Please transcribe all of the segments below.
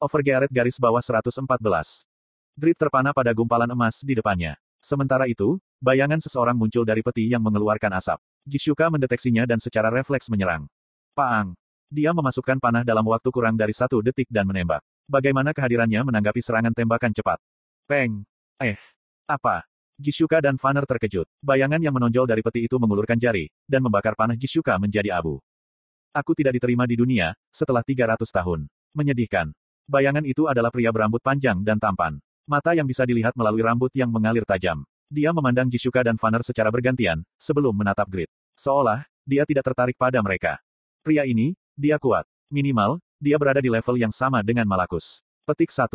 Overgearet garis bawah 114. Grid terpana pada gumpalan emas di depannya. Sementara itu, bayangan seseorang muncul dari peti yang mengeluarkan asap. Jishuka mendeteksinya dan secara refleks menyerang. Paang. Dia memasukkan panah dalam waktu kurang dari satu detik dan menembak. Bagaimana kehadirannya menanggapi serangan tembakan cepat? Peng. Eh. Apa? Jishuka dan Vanner terkejut. Bayangan yang menonjol dari peti itu mengulurkan jari, dan membakar panah Jishuka menjadi abu. Aku tidak diterima di dunia, setelah 300 tahun. Menyedihkan. Bayangan itu adalah pria berambut panjang dan tampan. Mata yang bisa dilihat melalui rambut yang mengalir tajam. Dia memandang Jishuka dan Vanner secara bergantian, sebelum menatap Grid. Seolah, dia tidak tertarik pada mereka. Pria ini, dia kuat. Minimal, dia berada di level yang sama dengan Malakus. Petik 1.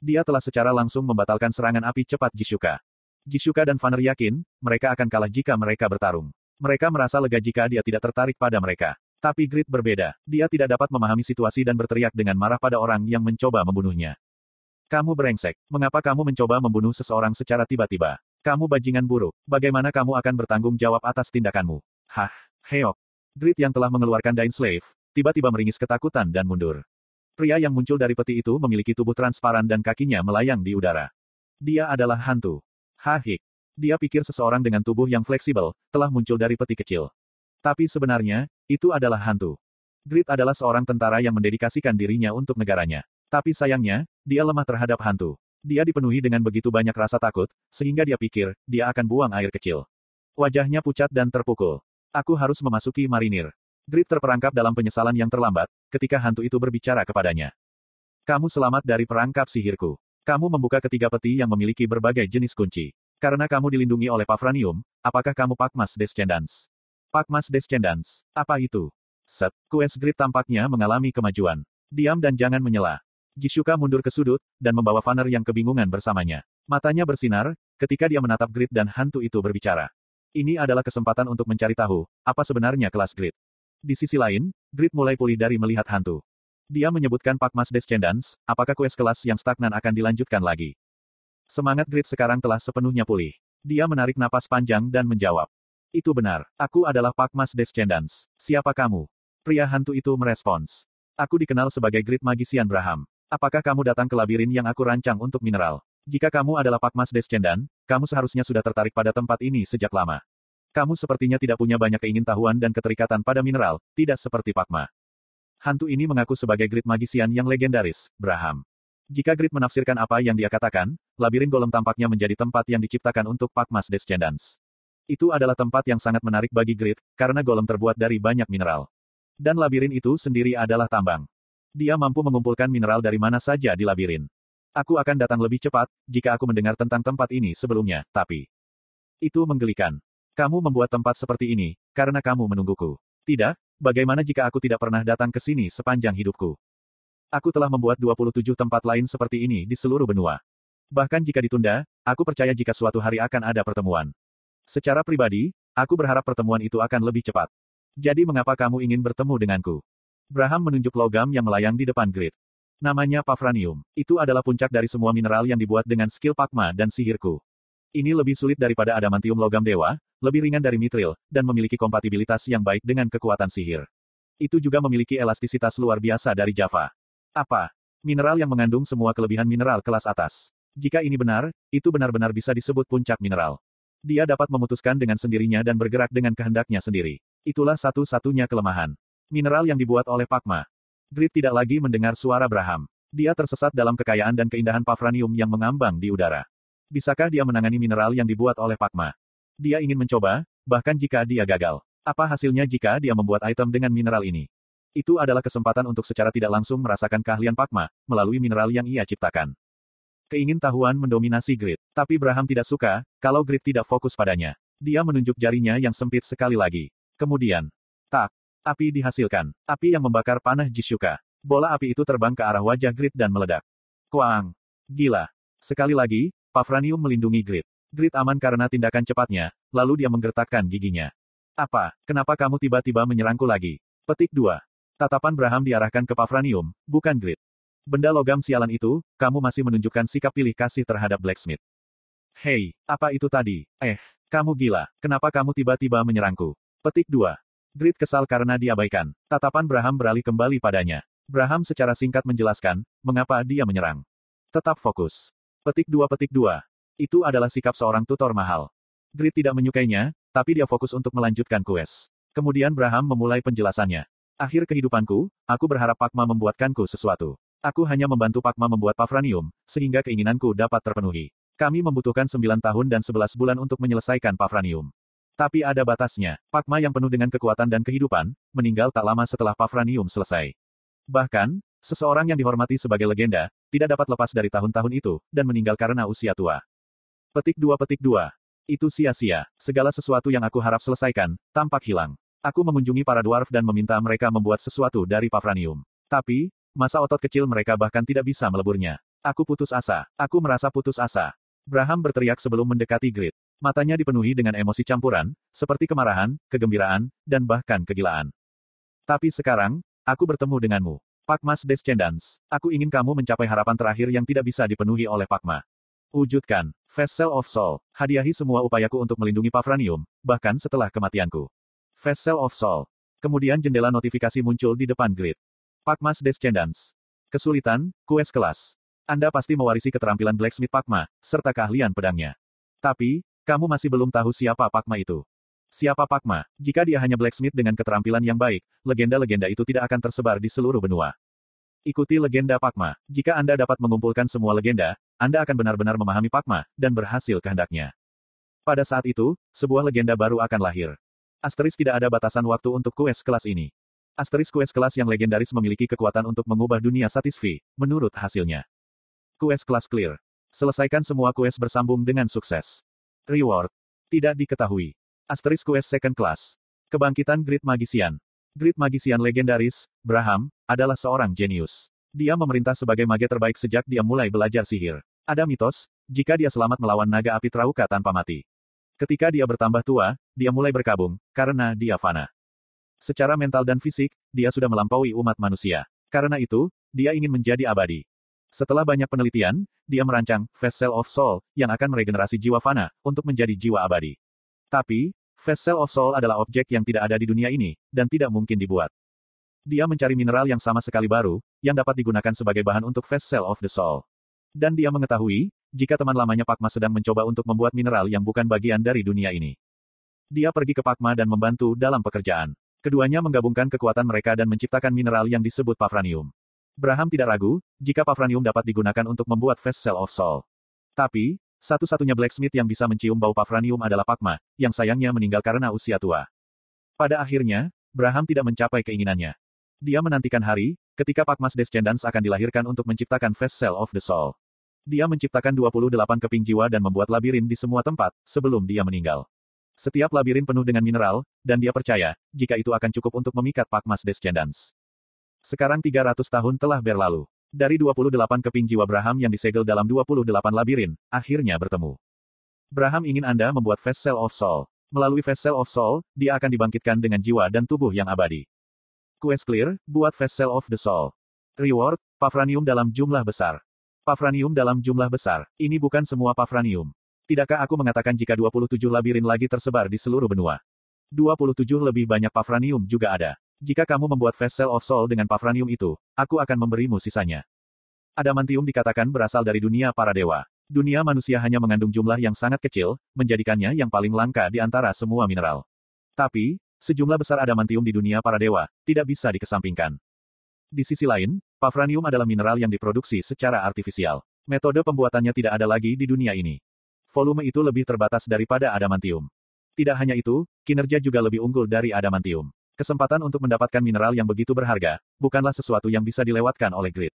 Dia telah secara langsung membatalkan serangan api cepat Jishuka. Jishuka dan Vanner yakin, mereka akan kalah jika mereka bertarung. Mereka merasa lega jika dia tidak tertarik pada mereka. Tapi Grid berbeda. Dia tidak dapat memahami situasi dan berteriak dengan marah pada orang yang mencoba membunuhnya. Kamu brengsek. Mengapa kamu mencoba membunuh seseorang secara tiba-tiba? Kamu bajingan buruk. Bagaimana kamu akan bertanggung jawab atas tindakanmu? Hah, Heok. Grid yang telah mengeluarkan Dain Slave, tiba-tiba meringis ketakutan dan mundur. Pria yang muncul dari peti itu memiliki tubuh transparan dan kakinya melayang di udara. Dia adalah hantu. Hahik. Dia pikir seseorang dengan tubuh yang fleksibel, telah muncul dari peti kecil. Tapi sebenarnya, itu adalah hantu. Grid adalah seorang tentara yang mendedikasikan dirinya untuk negaranya. Tapi sayangnya, dia lemah terhadap hantu. Dia dipenuhi dengan begitu banyak rasa takut, sehingga dia pikir, dia akan buang air kecil. Wajahnya pucat dan terpukul. Aku harus memasuki marinir. Grit terperangkap dalam penyesalan yang terlambat, ketika hantu itu berbicara kepadanya. Kamu selamat dari perangkap sihirku. Kamu membuka ketiga peti yang memiliki berbagai jenis kunci. Karena kamu dilindungi oleh Pavranium, apakah kamu Pakmas Descendants? Pakmas Descendants, apa itu? Set, Quest Grit tampaknya mengalami kemajuan. Diam dan jangan menyela. Jishuka mundur ke sudut, dan membawa Vanner yang kebingungan bersamanya. Matanya bersinar, ketika dia menatap Grid dan hantu itu berbicara. Ini adalah kesempatan untuk mencari tahu, apa sebenarnya kelas Grid. Di sisi lain, Grid mulai pulih dari melihat hantu. Dia menyebutkan Pakmas Descendants, apakah quest kelas yang stagnan akan dilanjutkan lagi. Semangat Grid sekarang telah sepenuhnya pulih. Dia menarik napas panjang dan menjawab. Itu benar, aku adalah Pakmas Descendants. Siapa kamu? Pria hantu itu merespons. Aku dikenal sebagai Grid Magician Braham. Apakah kamu datang ke labirin yang aku rancang untuk mineral? Jika kamu adalah Pakmas Descendan, kamu seharusnya sudah tertarik pada tempat ini sejak lama. Kamu sepertinya tidak punya banyak keingintahuan dan keterikatan pada mineral, tidak seperti Pakma. Hantu ini mengaku sebagai grid magician yang legendaris, Braham. Jika grid menafsirkan apa yang dia katakan, labirin golem tampaknya menjadi tempat yang diciptakan untuk Pakmas Descendants. Itu adalah tempat yang sangat menarik bagi grid, karena golem terbuat dari banyak mineral. Dan labirin itu sendiri adalah tambang. Dia mampu mengumpulkan mineral dari mana saja di labirin. Aku akan datang lebih cepat, jika aku mendengar tentang tempat ini sebelumnya, tapi... Itu menggelikan. Kamu membuat tempat seperti ini, karena kamu menungguku. Tidak, bagaimana jika aku tidak pernah datang ke sini sepanjang hidupku? Aku telah membuat 27 tempat lain seperti ini di seluruh benua. Bahkan jika ditunda, aku percaya jika suatu hari akan ada pertemuan. Secara pribadi, aku berharap pertemuan itu akan lebih cepat. Jadi mengapa kamu ingin bertemu denganku? Braham menunjuk logam yang melayang di depan grid. Namanya Pavranium. Itu adalah puncak dari semua mineral yang dibuat dengan skill Pakma dan sihirku. Ini lebih sulit daripada adamantium logam dewa, lebih ringan dari mitril, dan memiliki kompatibilitas yang baik dengan kekuatan sihir. Itu juga memiliki elastisitas luar biasa dari Java. Apa? Mineral yang mengandung semua kelebihan mineral kelas atas. Jika ini benar, itu benar-benar bisa disebut puncak mineral. Dia dapat memutuskan dengan sendirinya dan bergerak dengan kehendaknya sendiri. Itulah satu-satunya kelemahan. Mineral yang dibuat oleh Pakma. Grid tidak lagi mendengar suara Braham. Dia tersesat dalam kekayaan dan keindahan Pavranium yang mengambang di udara. Bisakah dia menangani mineral yang dibuat oleh Pakma? Dia ingin mencoba, bahkan jika dia gagal. Apa hasilnya jika dia membuat item dengan mineral ini? Itu adalah kesempatan untuk secara tidak langsung merasakan keahlian Pakma, melalui mineral yang ia ciptakan. Keingin tahuan mendominasi Grid. Tapi Braham tidak suka, kalau Grid tidak fokus padanya. Dia menunjuk jarinya yang sempit sekali lagi. Kemudian, tak, Api dihasilkan. Api yang membakar panah Jishuka. Bola api itu terbang ke arah wajah Grid dan meledak. Kuang. Gila. Sekali lagi, Pavranium melindungi Grid. Grid aman karena tindakan cepatnya, lalu dia menggertakkan giginya. Apa, kenapa kamu tiba-tiba menyerangku lagi? Petik 2. Tatapan Braham diarahkan ke Pavranium, bukan Grid. Benda logam sialan itu, kamu masih menunjukkan sikap pilih kasih terhadap Blacksmith. Hei, apa itu tadi? Eh, kamu gila, kenapa kamu tiba-tiba menyerangku? Petik 2. Grid kesal karena diabaikan. Tatapan Braham beralih kembali padanya. Braham secara singkat menjelaskan, mengapa dia menyerang. Tetap fokus. Petik dua petik dua. Itu adalah sikap seorang tutor mahal. Grit tidak menyukainya, tapi dia fokus untuk melanjutkan kues. Kemudian Braham memulai penjelasannya. Akhir kehidupanku, aku berharap Pakma membuatkanku sesuatu. Aku hanya membantu Pakma membuat Pafranium, sehingga keinginanku dapat terpenuhi. Kami membutuhkan 9 tahun dan 11 bulan untuk menyelesaikan Pafranium. Tapi ada batasnya. Pakma yang penuh dengan kekuatan dan kehidupan, meninggal tak lama setelah Pafranium selesai. Bahkan, seseorang yang dihormati sebagai legenda, tidak dapat lepas dari tahun-tahun itu, dan meninggal karena usia tua. Petik 2 Petik 2. Itu sia-sia. Segala sesuatu yang aku harap selesaikan, tampak hilang. Aku mengunjungi para dwarf dan meminta mereka membuat sesuatu dari Pafranium. Tapi, masa otot kecil mereka bahkan tidak bisa meleburnya. Aku putus asa. Aku merasa putus asa. Braham berteriak sebelum mendekati Grid. Matanya dipenuhi dengan emosi campuran, seperti kemarahan, kegembiraan, dan bahkan kegilaan. Tapi sekarang, Aku bertemu denganmu. Pakmas Descendants. Aku ingin kamu mencapai harapan terakhir yang tidak bisa dipenuhi oleh Pakma. Wujudkan. Vessel of Soul. Hadiahi semua upayaku untuk melindungi Pafranium, bahkan setelah kematianku. Vessel of Soul. Kemudian jendela notifikasi muncul di depan grid. Pakmas Descendants. Kesulitan, quest kelas. Anda pasti mewarisi keterampilan Blacksmith Pakma, serta keahlian pedangnya. Tapi, kamu masih belum tahu siapa Pakma itu. Siapa Pakma? Jika dia hanya blacksmith dengan keterampilan yang baik, legenda-legenda itu tidak akan tersebar di seluruh benua. Ikuti legenda Pakma. Jika Anda dapat mengumpulkan semua legenda, Anda akan benar-benar memahami Pakma, dan berhasil kehendaknya. Pada saat itu, sebuah legenda baru akan lahir. Asteris tidak ada batasan waktu untuk quest kelas ini. Asteris quest kelas yang legendaris memiliki kekuatan untuk mengubah dunia satisfi, menurut hasilnya. Quest kelas clear. Selesaikan semua quest bersambung dengan sukses. Reward. Tidak diketahui. Asterisk Quest Second Class. Kebangkitan Great Magician. Great Magician legendaris, Braham, adalah seorang jenius. Dia memerintah sebagai mage terbaik sejak dia mulai belajar sihir. Ada mitos, jika dia selamat melawan naga api Trauka tanpa mati. Ketika dia bertambah tua, dia mulai berkabung, karena dia fana. Secara mental dan fisik, dia sudah melampaui umat manusia. Karena itu, dia ingin menjadi abadi. Setelah banyak penelitian, dia merancang Vessel of Soul, yang akan meregenerasi jiwa fana, untuk menjadi jiwa abadi. Tapi, Vessel of Soul adalah objek yang tidak ada di dunia ini, dan tidak mungkin dibuat. Dia mencari mineral yang sama sekali baru, yang dapat digunakan sebagai bahan untuk Vessel of the Soul. Dan dia mengetahui, jika teman lamanya Pakma sedang mencoba untuk membuat mineral yang bukan bagian dari dunia ini. Dia pergi ke Pakma dan membantu dalam pekerjaan. Keduanya menggabungkan kekuatan mereka dan menciptakan mineral yang disebut Pafranium. Braham tidak ragu, jika Pafranium dapat digunakan untuk membuat Vessel of Soul. Tapi, satu-satunya blacksmith yang bisa mencium bau pafranium adalah Pakma, yang sayangnya meninggal karena usia tua. Pada akhirnya, Braham tidak mencapai keinginannya. Dia menantikan hari, ketika Pakmas Descendants akan dilahirkan untuk menciptakan Vessel of the Soul. Dia menciptakan 28 keping jiwa dan membuat labirin di semua tempat, sebelum dia meninggal. Setiap labirin penuh dengan mineral, dan dia percaya, jika itu akan cukup untuk memikat Pakmas Descendants. Sekarang 300 tahun telah berlalu. Dari 28 keping jiwa Braham yang disegel dalam 28 labirin, akhirnya bertemu. Braham ingin Anda membuat Vessel of Soul. Melalui Vessel of Soul, dia akan dibangkitkan dengan jiwa dan tubuh yang abadi. Quest clear, buat Vessel of the Soul. Reward, Pafranium dalam jumlah besar. Pafranium dalam jumlah besar. Ini bukan semua Pafranium. Tidakkah aku mengatakan jika 27 labirin lagi tersebar di seluruh benua? 27 lebih banyak Pafranium juga ada. Jika kamu membuat Vessel of Soul dengan Pafranium itu, aku akan memberimu sisanya. Adamantium dikatakan berasal dari dunia para dewa. Dunia manusia hanya mengandung jumlah yang sangat kecil, menjadikannya yang paling langka di antara semua mineral. Tapi, sejumlah besar adamantium di dunia para dewa, tidak bisa dikesampingkan. Di sisi lain, Pafranium adalah mineral yang diproduksi secara artifisial. Metode pembuatannya tidak ada lagi di dunia ini. Volume itu lebih terbatas daripada adamantium. Tidak hanya itu, kinerja juga lebih unggul dari adamantium. Kesempatan untuk mendapatkan mineral yang begitu berharga, bukanlah sesuatu yang bisa dilewatkan oleh Grid.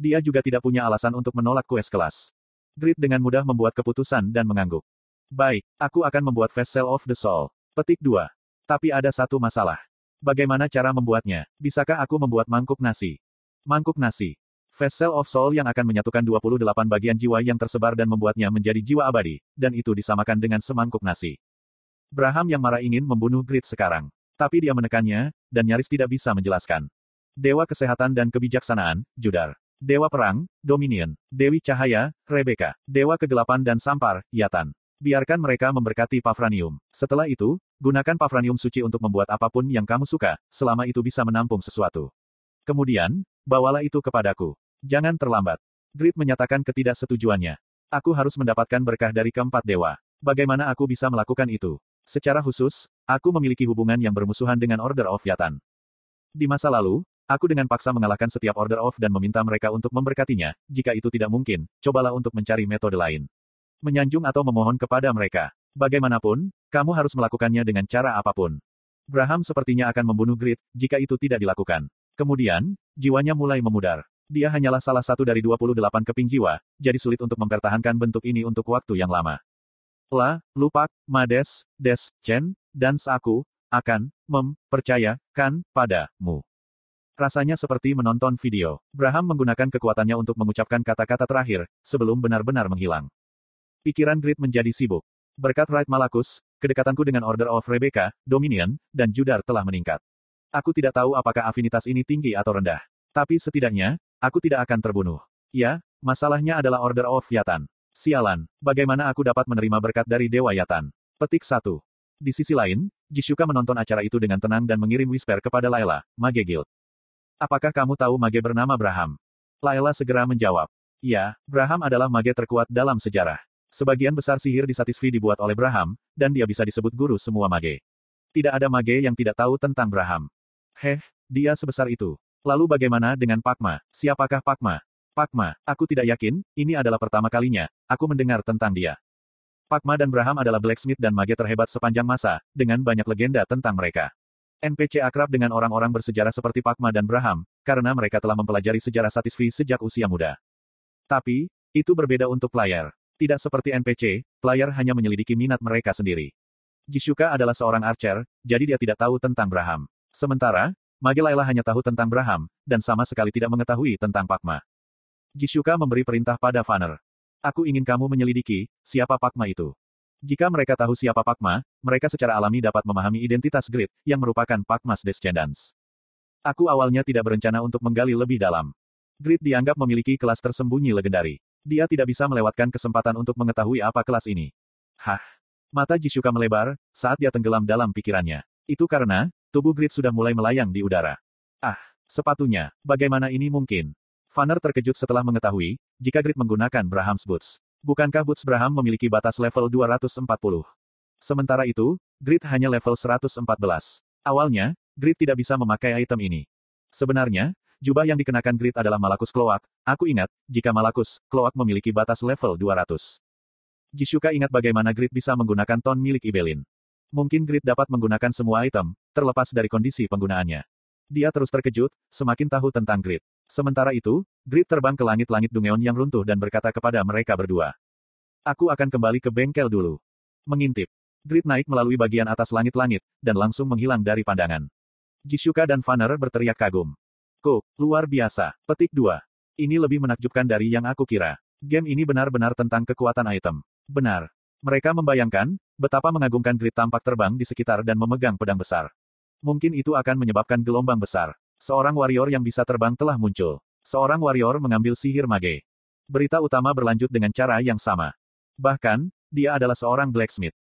Dia juga tidak punya alasan untuk menolak quest kelas. Grid dengan mudah membuat keputusan dan mengangguk. Baik, aku akan membuat Vessel of the Soul. Petik 2. Tapi ada satu masalah. Bagaimana cara membuatnya? Bisakah aku membuat mangkuk nasi? Mangkuk nasi. Vessel of Soul yang akan menyatukan 28 bagian jiwa yang tersebar dan membuatnya menjadi jiwa abadi, dan itu disamakan dengan semangkuk nasi. Braham yang marah ingin membunuh Grid sekarang. Tapi dia menekannya, dan nyaris tidak bisa menjelaskan. Dewa Kesehatan dan Kebijaksanaan, Judar. Dewa Perang, Dominion. Dewi Cahaya, Rebecca. Dewa Kegelapan dan Sampar, Yatan. Biarkan mereka memberkati Pafranium. Setelah itu, gunakan Pafranium suci untuk membuat apa pun yang kamu suka, selama itu bisa menampung sesuatu. Kemudian, bawalah itu kepadaku. Jangan terlambat. Grid menyatakan ketidaksetujuannya. Aku harus mendapatkan berkah dari keempat dewa. Bagaimana aku bisa melakukan itu? Secara khusus, aku memiliki hubungan yang bermusuhan dengan Order of Yatan. Di masa lalu, aku dengan paksa mengalahkan setiap Order of dan meminta mereka untuk memberkatinya, jika itu tidak mungkin, cobalah untuk mencari metode lain. Menyanjung atau memohon kepada mereka. Bagaimanapun, kamu harus melakukannya dengan cara apa pun. Braham sepertinya akan membunuh Grid, jika itu tidak dilakukan. Kemudian, jiwanya mulai memudar. Dia hanyalah salah satu dari 28 keping jiwa, jadi sulit untuk mempertahankan bentuk ini untuk waktu yang lama. La, Lupak, Mades, Des, Chen, dan Saku, akan, mempercayakan, padamu. Rasanya seperti menonton video. Braham menggunakan kekuatannya untuk mengucapkan kata-kata terakhir, sebelum benar-benar menghilang. Pikiran Grid menjadi sibuk. Berkat Right Malakus, kedekatanku dengan Order of Rebecca, Dominion, dan Judar telah meningkat. Aku tidak tahu apakah afinitas ini tinggi atau rendah. Tapi setidaknya, aku tidak akan terbunuh. Ya, masalahnya adalah Order of Yatan. Sialan, bagaimana aku dapat menerima berkat dari Dewa Yatan? Petik 1. Di sisi lain, Jishuka menonton acara itu dengan tenang dan mengirim whisper kepada Layla, Mage Guild. Apakah kamu tahu mage bernama Braham? Layla segera menjawab. Ya, Braham adalah mage terkuat dalam sejarah. Sebagian besar sihir di Satisfi dibuat oleh Braham, dan dia bisa disebut guru semua mage. Tidak ada mage yang tidak tahu tentang Braham. Heh, dia sebesar itu. Lalu bagaimana dengan Pakma? Siapakah Pakma? Pakma, aku tidak yakin, ini adalah pertama kalinya, aku mendengar tentang dia. Pakma dan Braham adalah blacksmith dan mage terhebat sepanjang masa, dengan banyak legenda tentang mereka. NPC akrab dengan orang-orang bersejarah seperti Pakma dan Braham, karena mereka telah mempelajari sejarah Satisfi sejak usia muda. Tapi, itu berbeda untuk player. Tidak seperti NPC, player hanya menyelidiki minat mereka sendiri. Jishuka adalah seorang archer, jadi dia tidak tahu tentang Braham. Sementara, Mage Layla hanya tahu tentang Braham, dan sama sekali tidak mengetahui tentang Pakma. Jishuka memberi perintah pada Vanner. Aku ingin kamu menyelidiki, siapa Pakma itu. Jika mereka tahu siapa Pakma, mereka secara alami dapat memahami identitas Grid, yang merupakan Pakma's Descendants. Aku awalnya tidak berencana untuk menggali lebih dalam. Grid dianggap memiliki kelas tersembunyi legendari. Dia tidak bisa melewatkan kesempatan untuk mengetahui apa kelas ini. Hah? Mata Jishuka melebar, saat dia tenggelam dalam pikirannya. Itu karena, tubuh Grid sudah mulai melayang di udara. Ah, sepatunya, bagaimana ini mungkin? Vanner terkejut setelah mengetahui, jika Grid menggunakan Braham's Boots. Bukankah Boots Braham memiliki batas level 240? Sementara itu, Grid hanya level 114. Awalnya, Grid tidak bisa memakai item ini. Sebenarnya, Jubah yang dikenakan Grid adalah Malakus Kloak. Aku ingat, jika Malakus, Kloak memiliki batas level 200. Jishuka ingat bagaimana Grid bisa menggunakan ton milik Ibelin. Mungkin Grid dapat menggunakan semua item, terlepas dari kondisi penggunaannya. Dia terus terkejut, semakin tahu tentang Grid. Sementara itu, Grid terbang ke langit-langit Dungeon yang runtuh dan berkata kepada mereka berdua. Aku akan kembali ke bengkel dulu. Mengintip. Grid naik melalui bagian atas langit-langit, dan langsung menghilang dari pandangan. Jishuka dan Vanner berteriak kagum. Cook, luar biasa. Petik 2. Ini lebih menakjubkan dari yang aku kira. Game ini benar-benar tentang kekuatan item. Benar. Mereka membayangkan, betapa mengagumkan Grid tampak terbang di sekitar dan memegang pedang besar. Mungkin itu akan menyebabkan gelombang besar. Seorang warrior yang bisa terbang telah muncul. Seorang warrior mengambil sihir mage. Berita utama berlanjut dengan cara yang sama. Bahkan, dia adalah seorang blacksmith.